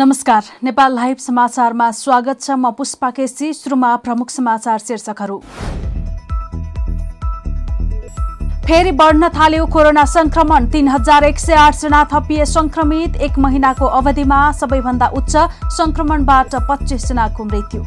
नमस्कार नेपाल लाइभ समाचारमा स्वागत छ म पुष्पा केसी सुरुमा प्रमुख समाचार शीर्षकहरू। फेरि बढ्न थाल्यो कोरोना संक्रमण तीन हजार एक सय आठजना थपिए संक्रमित एक महिनाको अवधिमा सबैभन्दा उच्च संक्रमणबाट पच्चिसजनाको मृत्यु।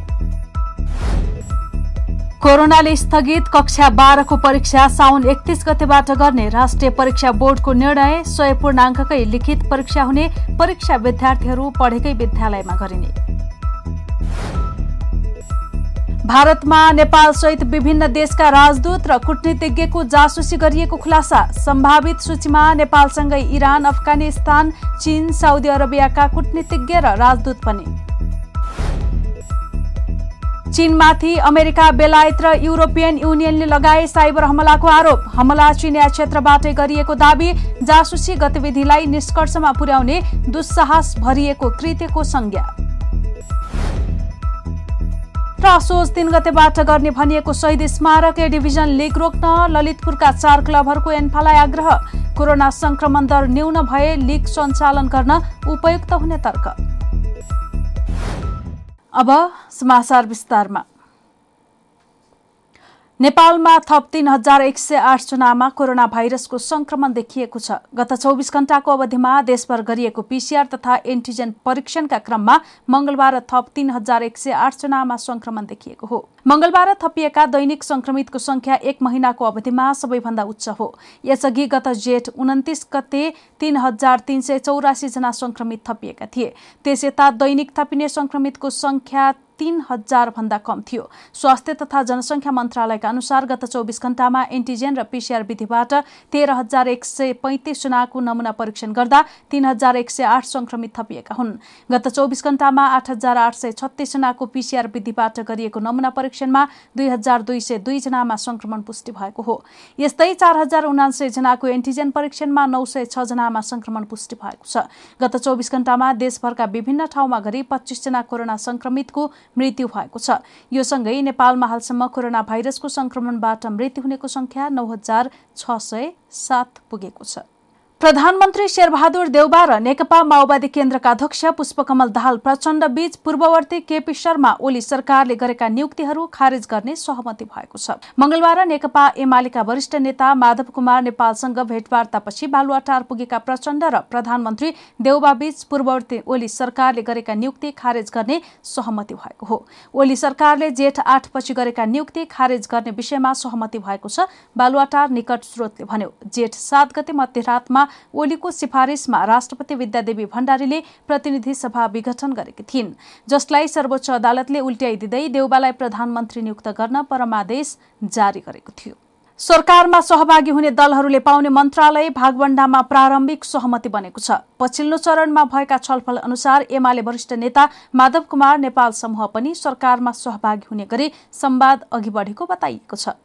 कोरोनाले स्थगित कक्षा बाह्रको परीक्षा साउन एकतिस गतेबाट गर्ने राष्ट्रिय परीक्षा बोर्डको निर्णय सय पूर्णाङ्ककै लिखित परीक्षा हुने परीक्षा विद्यार्थीहरू पढेकै विद्यालयमा गरिने। भारतमा नेपाल सहित विभिन्न देशका राजदूत र कूटनीतिज्ञको जासुसी गरिएको खुलासा सम्भावित सूचीमा नेपालसँगै इरान अफगानिस्तान चीन साउदी अरबियाका कूटनीतिज्ञ र राजदूत पनि। चीनमाथि अमेरिका बेलायत र युरोपियन युनियनले लगाए साइबर हमलाको आरोप। हमला चिनिया क्षेत्रबाटै गरिएको दावी जासुसी गतिविधिलाई निष्कर्षमा पुर्याउने दुस्साहस भरिएको कृत्यको संज्ञा। र असोज तीन गतेबाट गर्ने भनिएको शहीद स्मारक ए डिभिजन लिग रोक्न ललितपुरका चार क्लबहरूको एन्फालाई आग्रह। कोरोना संक्रमण दर न्यून भए लिग सञ्चालन गर्न उपयुक्त हुने तर्क। अब समाचार विस्तारमा नेपालमा थप तीन हजार एक सय आठजनामा कोरोना भाइरसको संक्रमण देखिएको छ। गत चौबिस घण्टाको अवधिमा देशभर गरिएको पिसिआर तथा एन्टिजेन परीक्षणका क्रममा मंगलबार थप तीन हजार एक सय आठजनामा संक्रमण देखिएको हो। मंगलबार थपिएका दैनिक संक्रमितको संख्या एक महिनाको अवधिमा सबैभन्दा उच्च हो। यसअघि गत जेठ उन्तिस गते तीन हजार तीन सय चौरासी जना संक्रमित थपिएका थिए। त्यस यता दैनिक थपिने संक्रमितको संख्या तीन हजार भन्दा कम थियो। स्वास्थ्य तथा जनसंख्या मन्त्रालयका अनुसार गत चौबिस घण्टामा एन्टिजेन र पिसिआर विधिबाट तेह्र हजार एक सय पैंतिस जनाको नमुना परीक्षण गर्दा तीन हजार एक सय आठ संक्रमित थपिएका हुन्। गत चौबिस घण्टामा आठ हजार आठ सय छत्तीस जनाको पिसिआर विधिबाट गरिएको नमुना परीक्षणमा दुई हजार दुई सय दुई जनामा संक्रमण पुष्टि भएको हो। यस्तै चार हजार उनासय जनाको एन्टिजेन परीक्षणमा नौ सय छ जनामा संक्रमण पुष्टि भएको छ। गत चौबिस घण्टामा देशभरका विभिन्न ठाउँमा गरी पच्चिसजना कोरोना संक्रमितको मृत्यु भएको छ। यो सँगै नेपालमा हालसम्म कोरोना भाइरसको संक्रमणबाट मृत्यु हुनेको संख्या नौ हजार छ सय सात पुगेको छ। प्रधानमन्त्री शेरबहादुर देउबा र नेकपा माओवादी केन्द्रका अध्यक्ष पुष्पकमल दाहाल प्रचण्ड बीच पूर्ववर्ती केपी शर्मा ओली सरकारले गरेका नियुक्तिहरू खारेज गर्ने सहमति भएको छ। मंगलबार नेकपा एमालेका वरिष्ठ नेता माधव कुमार नेपालसँग भेटवार्तापछि बालुवाटार पुगेका प्रचण्ड र प्रधानमन्त्री देउबा बीच पूर्ववर्ती ओली सरकारले गरेका नियुक्ति खारेज गर्ने सहमति भएको हो। ओली सरकारले जेठ आठपछि गरेका नियुक्ति खारेज गर्ने विषयमा सहमति भएको छ। बालुवाटार निकट स्रोतले भन्यो जेठ सात गते मध्यरातमा ओलीको सिफारिसमा राष्ट्रपति विद्यादेवी भण्डारीले प्रतिनिधि सभा विघटन गरेकी थिइन्। जसलाई सर्वोच्च अदालतले उल्ट्याइदिँदै देउबालाई प्रधानमन्त्री नियुक्त गर्न परमादेश जारी गरेको थियो। सरकारमा सहभागी हुने दलहरूले पाउने मन्त्रालय भागवण्डामा प्रारम्भिक सहमति बनेको छ। पछिल्लो चरणमा भएका छलफल अनुसार एमाले वरिष्ठ नेता माधव कुमार नेपाल समूह पनि सरकारमा सहभागी हुने गरी संवाद अघि बढेको बताइएको छ।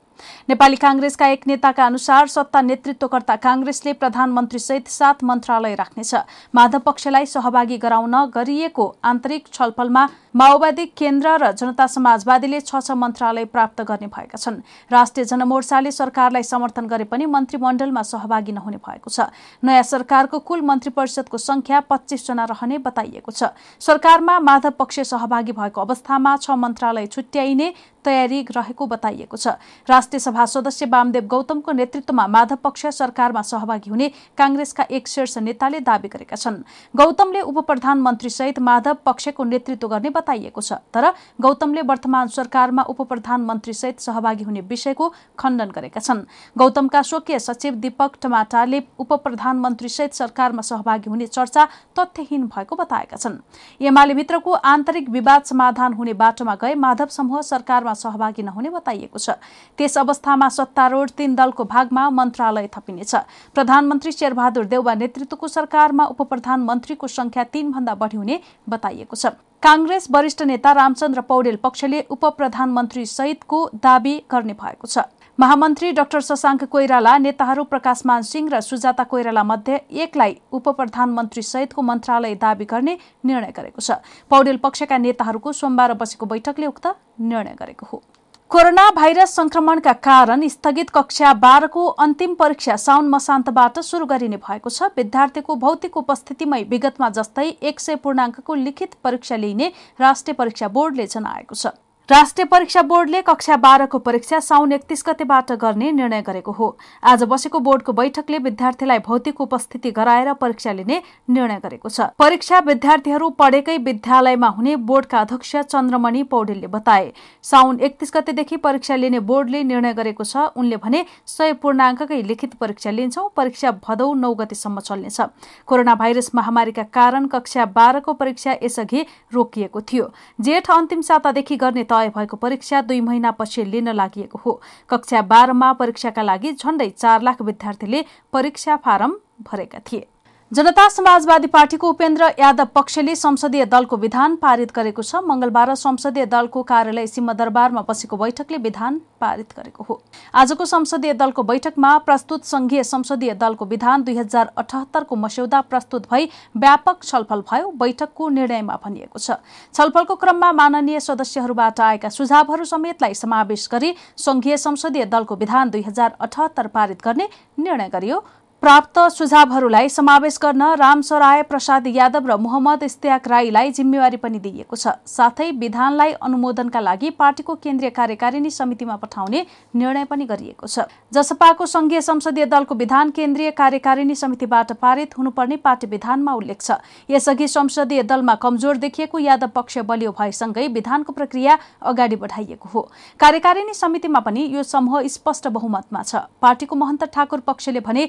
नेपाली काङ्ग्रेसका एक नेताका अनुसार सत्ता नेतृत्वकर्ता काङ्ग्रेसले प्रधानमन्त्री सहित सात मन्त्रालय राख्नेछ। माधव पक्षलाई सहभागी गराउन गरिएको आन्तरिक छलफलमा माओवादी केन्द्र र जनता समाजवादीले छ छ मन्त्रालय प्राप्त गर्ने भएका छन्। राष्ट्रिय जनमोर्चाले सरकारलाई समर्थन गरे पनि मन्त्रीमण्डलमा सहभागी नहुने भएको छ। नयाँ सरकारको कुल मन्त्री परिषदको संख्या पच्चिसजना रहने बताइएको छ। सरकारमा माधव पक्ष सहभागी भएको अवस्थामा छ मन्त्रालय छुट्याइने तयारी रहेको बताइएको छ। राष्ट्रिय सभा सदस्य वामदेव गौतमको नेतृत्वमा माधव पक्ष सरकारमा सहभागी हुने काङ्ग्रेसका एक शीर्ष नेताले दावी गरेका छन्। गौतमले उप प्रधानमन्त्री सहित माधव पक्षको नेतृत्व गर्ने बताइएको छ। तर गौतमले वर्तमान सरकारमा उप प्रधानमन्त्री सहित सहभागी हुने विषयको खण्डन गरेका छन्। गौतमका स्वकीय सचिव दीपक टमाटाले उप प्रधानमन्त्री सहित सरकारमा सहभागी हुने चर्चा तथ्यहीन भएको बताएका छन्। एमाले भित्रको आन्तरिक विवाद समाधान हुने बाटोमा गए माधव समूह सरकारमा सहभागी नहुने बताइएको छ। त्यस अवस्थामा सत्तारूढ तीन दलको भागमा मन्त्रालय थपिनेछ। प्रधानमन्त्री शेरबहादुर देउवा नेतृत्वको सरकारमा उप प्रधानमन्त्रीको संख्या तीनभन्दा बढी हुने बताइएको छ। काङ्ग्रेस वरिष्ठ नेता रामचन्द्र पौडेल पक्षले उप प्रधानमन्त्री सहितको दावी गर्ने भएको छ। महामन्त्री डाक्टर शशाङ्क कोइराला नेताहरू प्रकाशमान सिंह र सुजाता कोइराला मध्ये एकलाई उप प्रधानमन्त्री सहितको मन्त्रालय दावी गर्ने निर्णय गरेको छ। पौडेल पक्षका नेताहरूको सोमबार बसेको बैठकले उक्त निर्णय गरेको हो। कोरोना भाइरस संक्रमणका कारण स्थगित कक्षा बाह्रको अन्तिम परीक्षा साउन मसान्तबाट शुरू गरिने भएको छ। विद्यार्थीको भौतिक उपस्थितिमै विगतमा जस्तै एक सय पूर्णाङ्कको लिखित परीक्षा लिइने राष्ट्रिय परीक्षा बोर्डले जनाएको छ। राष्ट्रिय परीक्षा बोर्डले कक्षा बाह्रको परीक्षा साउन एकतीस गतेबाट गर्ने निर्णय गरेको हो। आज बसेको बोर्डको बैठकले विद्यार्थीलाई भौतिक उपस्थिति गराएर परीक्षा लिने निर्णय गरेको छ। परीक्षा विद्यार्थीहरू पढेकै विद्यालयमा हुने बोर्डका अध्यक्ष चन्द्रमणि पौडेलले बताए साउन एकतीस गतेदेखि परीक्षा लिने बोर्डले निर्णय गरेको छ। उनले भने सय पूर्णाङ्ककै लिखित परीक्षा लिन्छौ परीक्षा भदौ नौ गतेसम्म चल्नेछ। कोरोना भाइरस महामारीका कारण कक्षा बाह्रको परीक्षा यसअघि रोकिएको थियो। जेठ अन्तिम सातादेखि गर्ने तय भएको परीक्षा दुई महिनापछि लिन लागि हो। कक्षा बाह्रमा परीक्षाका लागि झण्डै चार लाख विद्यार्थीले परीक्षा फारम भरेका थिए। जनता समाजवादी पार्टीको उपेन्द्र यादव पक्षले संसदीय दलको विधान पारित गरेको छ। मंगलबार संसदीय दलको कार्यालय सिंहदरबारमा बसेको बैठकले विधान पारित गरेको हो। आजको संसदीय दलको बैठकमा प्रस्तुत संघीय संसदीय दलको विधान दुई हजार अठहत्तरको मस्यौदा प्रस्तुत भई व्यापक छलफल भयो। बैठकको निर्णयमा भनिएको छ। छलफलको क्रममा माननीय सदस्यहरूबाट आएका सुझावहरू समेतलाई समावेश गरी संघीय संसदीय दलको विधान दुई हजार अठहत्तर पारित गर्ने निर्णय गरियो। प्राप्त सुझावहरूलाई समावेश गर्न रामसराय प्रसाद यादव र मोहम्मद इस्तियाक राईलाई जिम्मेवारी पनि दिइएको छ। साथै विधानलाई अनुमोदनका लागि पार्टीको केन्द्रीय कार्यकारिणी समितिमा पठाउने निर्णय पनि गरिएको छ। जसपाको संघीय संसदीय दलको विधान केन्द्रीय कार्यकारिणी समितिबाट पारित हुनुपर्ने पार्टी विधानमा उल्लेख छ। यसअघि संसदीय दलमा कमजोर देखिएको यादव पक्ष बलियो भएसँगै विधानको प्रक्रिया अगाडि बढाइएको हो। कार्यकारिणी समितिमा पनि यो समूह स्पष्ट बहुमतमा छ। पार्टीको महन्त ठाकुर पक्षले भने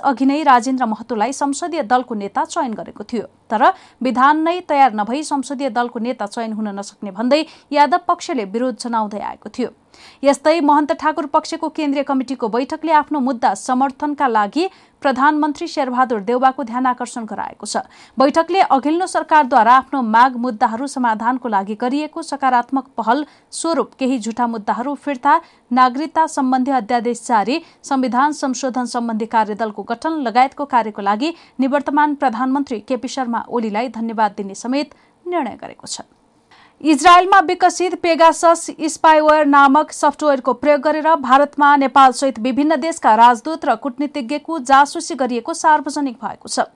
अघि नै राजेन्द्र महतोलाई संसदीय दलको नेता चयन गरेको थियो। तर विधान नै तयार नभई संसदीय दलको नेता चयन हुन नसक्ने भन्दै यादव पक्षले विरोध जनाउँदै आएको थियो। यस्तै महन्त ठाकुर पक्षको केन्द्रीय कमिटिको बैठकले आफ्नो मुद्दा समर्थनका लागि प्रधानमन्त्री शेरबहादुर देउबाको ध्यान आकर्षण गराएको छ। बैठकले अघिल्लो सरकारद्वारा आफ्नो माग मुद्दाहरू समाधानको लागि गरिएको सकारात्मक पहल स्वरूप केही झुटा मुद्दाहरू फिर्ता नागरिकता सम्बन्धी अध्यादेश जारी संविधान संशोधन सम्बन्धी कार्यदलको गठन लगायतको कार्यको लागि निवर्तमान प्रधानमन्त्री केपी शर्मा ओलीलाई धन्यवाद दिने समेत निर्णय गरेको छ। इजरायलमा विकसित पेगासस स्पाइवेयर नामक सफ्टवेयरको प्रयोग गरेर भारतमा नेपालसहित विभिन्न देशका राजदूत र कूटनीतिज्ञको जासुसी गरिएको सार्वजनिक भएको छ।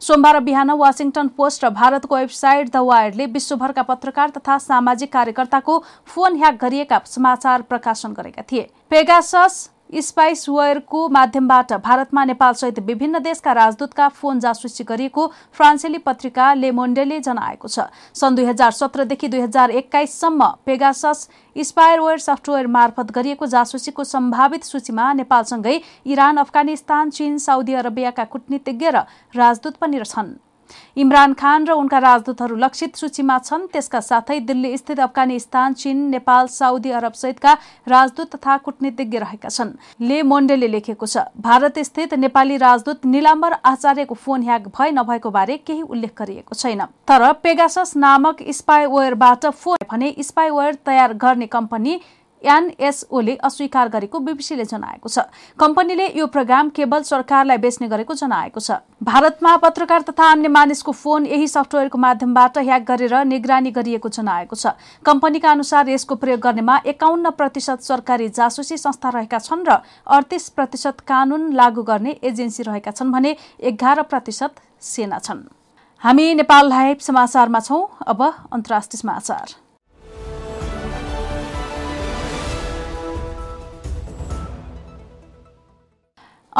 सोमबार बिहान वासिङटन पोस्ट र भारतको वेबसाइट द वायरले विश्वभरका पत्रकार तथा सामाजिक कार्यकर्ताको फोन ह्याक गरिएका समाचार प्रकाशन गरेका थिए। पेगासस स्पाइसवेयरको माध्यमबाट भारतमा नेपालसहित विभिन्न देशका राजदूतका फोन जासुसी गरिएको फ्रान्सेली पत्रिका लेमोन्डेले जनाएको छ। सन् दुई हजार सत्रदेखि दुई हजार एक्काइससम्म पेगासस स्पायरवेयर सफ्टवेयर मार्फत गरिएको जासुसीको सम्भावित सूचीमा नेपालसँगै इरान अफगानिस्तान चीन साउदी अरबियाका कूटनीतिज्ञ र राजदूत पनि छन्। इमरान खान र उनका राजदूतहरू लक्षित सूचीमा छन्। त्यसका साथै दिल्ली स्थित अफगानिस्तान चीन नेपाल साउदी अरब सहितका राजदूत तथा कूटनीतिज्ञ रहेका छन्। ले मोन्डेले लेखेको छ भारत स्थित नेपाली राजदूत निलाम्बर आचार्यको फोन ह्याक भए नभएको बारे केही उल्लेख गरिएको छैन। तर पेगासस नामक स्पाइवेयरबाट फोन भने स्पाइवेयर तयार गर्ने कम्पनी एनएसओले अस्वीकार गरेको बीबीसीले जनाएको छ। कम्पनीले यो प्रोग्राम केवल सरकारलाई बेच्ने गरेको जनाएको छ। भारतमा पत्रकार तथा अन्य मानिसको फोन यही सफ्टवेयरको माध्यमबाट ह्याक गरेर निगरानी गरिएको जनाएको छ। कम्पनीका अनुसार यसको प्रयोग गर्नेमा एकाउन्न प्रतिशत सरकारी जासुसी संस्था रहेका छन् र अडतिस प्रतिशत कानून लागू गर्ने एजेन्सी रहेका छन् भने एघार प्रतिशत सेना छन्। हामी नेपाल लाइभ समाचारमा छौं। अब अन्तर्राष्ट्रिय समाचार।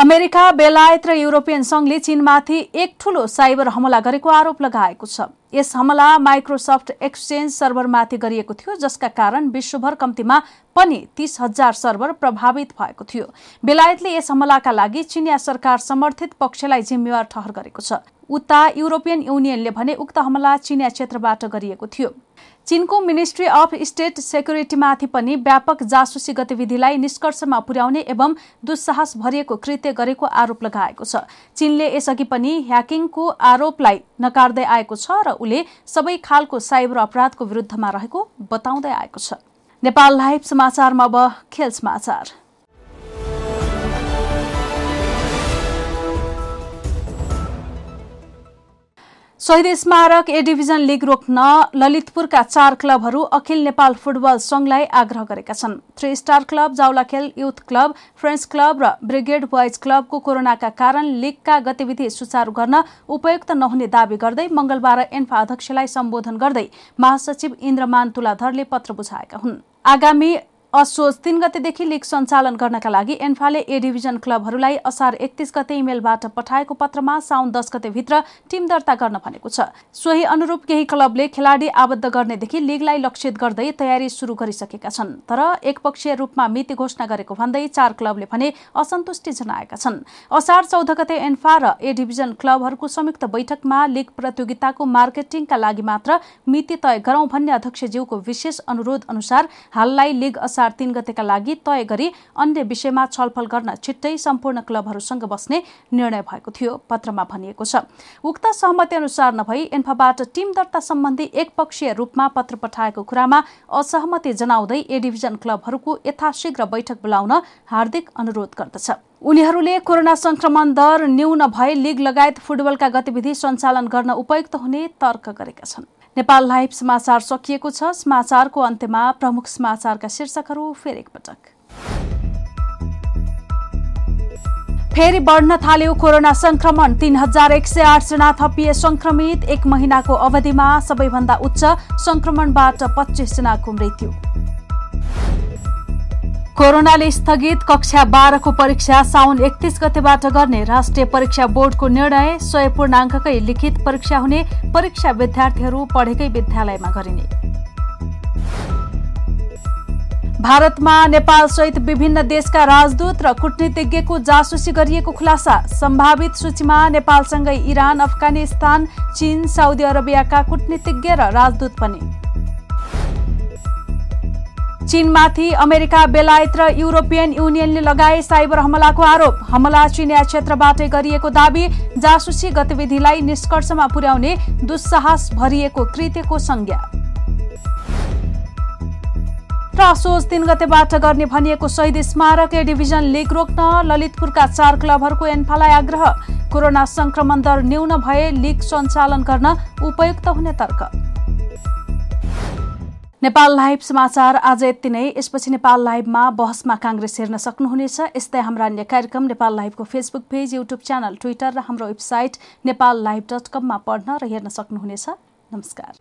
अमेरिका बेलायत र युरोपियन संघले चीनमाथि एक ठूलो साइबर हमला गरेको आरोप लगाएको छ। यस हमला माइक्रोसफ्ट एक्सचेन्ज सर्भरमाथि गरिएको थियो जसका कारण विश्वभर कम्तीमा पनि तीस हजार सर्भर प्रभावित भएको थियो। बेलायतले यस हमलाका लागि चिनिया सरकार समर्थित पक्षलाई जिम्मेवार ठहर गरेको छ। उता युरोपियन युनियनले भने उक्त हमला चिनिया क्षेत्रबाट गरिएको थियो। चीनको मिनिस्ट्री अफ स्टेट सेक्युरिटीमाथि पनि व्यापक जासुसी गतिविधिलाई निष्कर्षमा पुर्याउने एवं दुस्साहस भरिएको कृत्य गरेको आरोप लगाएको छ। चीनले यसअघि पनि ह्याकिङको आरोपलाई नकार्दै आएको छ र उसले सबै खालको साइबर अपराधको विरुद्धमा रहेको बताउँदै आएको छ। नेपाल लाइभ समाचारमा अब खेल समाचार। शहीद स्मारक ए डिभिजन लिग रोक्न ललितपुरका चार क्लबहरू अखिल नेपाल फुटबल संघलाई आग्रह गरेका छन्। Three star club Jawalakhel youth club French club र ब्रिगेड बोइज क्लबको कोरोनाका कारण लिगका गतिविधि सुचारू गर्न उपयुक्त नहुने दावी गर्दै मंगलबार एन्फा अध्यक्षलाई सम्बोधन गर्दै महासचिव इन्द्रमान तुलाधरले पत्र बुझाएका हुन्। आगामी असोज तीन गतेदेखि लिग सञ्चालन गर्नका लागि एन्फाले ए डिभिजन क्लबहरूलाई असार एकतिस गते इमेलबाट पठाएको पत्रमा साउन दस गतेभित्र टिम दर्ता गर्न भनेको छ। सोही अनुरूप केही क्लबले खेलाडी आबद्ध गर्नेदेखि लिगलाई लक्षित गर्दै तयारी शुरू गरिसकेका छन् तर एकपक्षीय रूपमा मिति घोषणा गरेको भन्दै चार क्लबले भने असन्तुष्टि जनाएका छन्। असार चौध गते एन्फा र ए डिभिजन क्लबहरूको संयुक्त बैठकमा लिग प्रतियोगिताको मार्केटिङका लागि मात्र मिति तय गरौं भन्ने अध्यक्षज्यूको विशेष अनुरोध अनुसार हाललाई लिग असार तीन गतेका लागि तय गरी अन्य विषयमा छलफल गर्न छिट्टै सम्पूर्ण क्लबहरूसँग बस्ने निर्णय भएको थियो पत्रमा भनिएको छ। उक्त सहमति अनुसार नभई एन्फाबाट टिम दर्ता सम्बन्धी एकपक्षीय रूपमा पत्र पठाएको कुरामा असहमति जनाउँदै ए डिभिजन क्लबहरूको यथाशीघ्र बैठक बोलाउन हार्दिक अनुरोध गर्दछ। उनीहरूले कोरोना संक्रमण दर न्यून भए लिग लगायत फुटबलका गतिविधि सञ्चालन गर्न उपयुक्त हुने तर्क गरेका छन्। नेपाल लाइभ समाचार सकिएको छ। समाचारको अन्त्यमा प्रमुख समाचारका शीर्षकहरू फेरि एकपटक। फेरि बढ्न थाल्यो कोरोना संक्रमण तीन हजार एक सय आठजना थपिए संक्रमित एक महिनाको अवधिमा सबैभन्दा उच्च संक्रमणबाट पच्चिसजनाको मृत्यु। कोरोनाले स्थगित कक्षा बाह्रको परीक्षा साउन एकतिस गतेबाट गर्ने राष्ट्रिय परीक्षा बोर्डको निर्णय सय पूर्णाङ्ककै लिखित परीक्षा हुने परीक्षा विद्यार्थीहरू पढेकै विद्यालयमा गरिने। भारतमा नेपाल सहित विभिन्न देशका राजदूत र कूटनीतिज्ञको जासुसी गरिएको खुलासा सम्भावित सूचीमा नेपालसँगै इरान अफगानिस्तान चीन साउदी अरबियाका कूटनीतिज्ञ र राजदूत पनि। चीनमाथि अमेरिका बेलायत र युरोपियन युनियनले लगाए साइबर हमलाको आरोप। हमला चिनिया क्षेत्रबाटै गरिएको दावी जासुसी गतिविधिलाई निष्कर्षमा पुर्याउने दुस्साहस भरिएको कृत्यको संज्ञा। र असोज तीन गतेबाट गर्ने भनिएको शहीद स्मारक डिभिजन लिग रोक्न ललितपुरका चार क्लबहरूको एन्फालाई आग्रह। कोरोना संक्रमण दर न्यून भए लिग सञ्चालन गर्न उपयुक्त हुने तर्क। नेपाल लाइभ समाचार आज यति नै। यसपछि नेपाल लाइभमा बहसमा काङ्ग्रेस हेर्न सक्नुहुनेछ। यस्तै हाम्रा अन्य कार्यक्रम Nepal लाइभको Facebook page YouTube channel Twitter र हाम्रो वेबसाइट नेपाल लाइभ डट कममा पढ्न र हेर्न सक्नुहुनेछ। नमस्कार।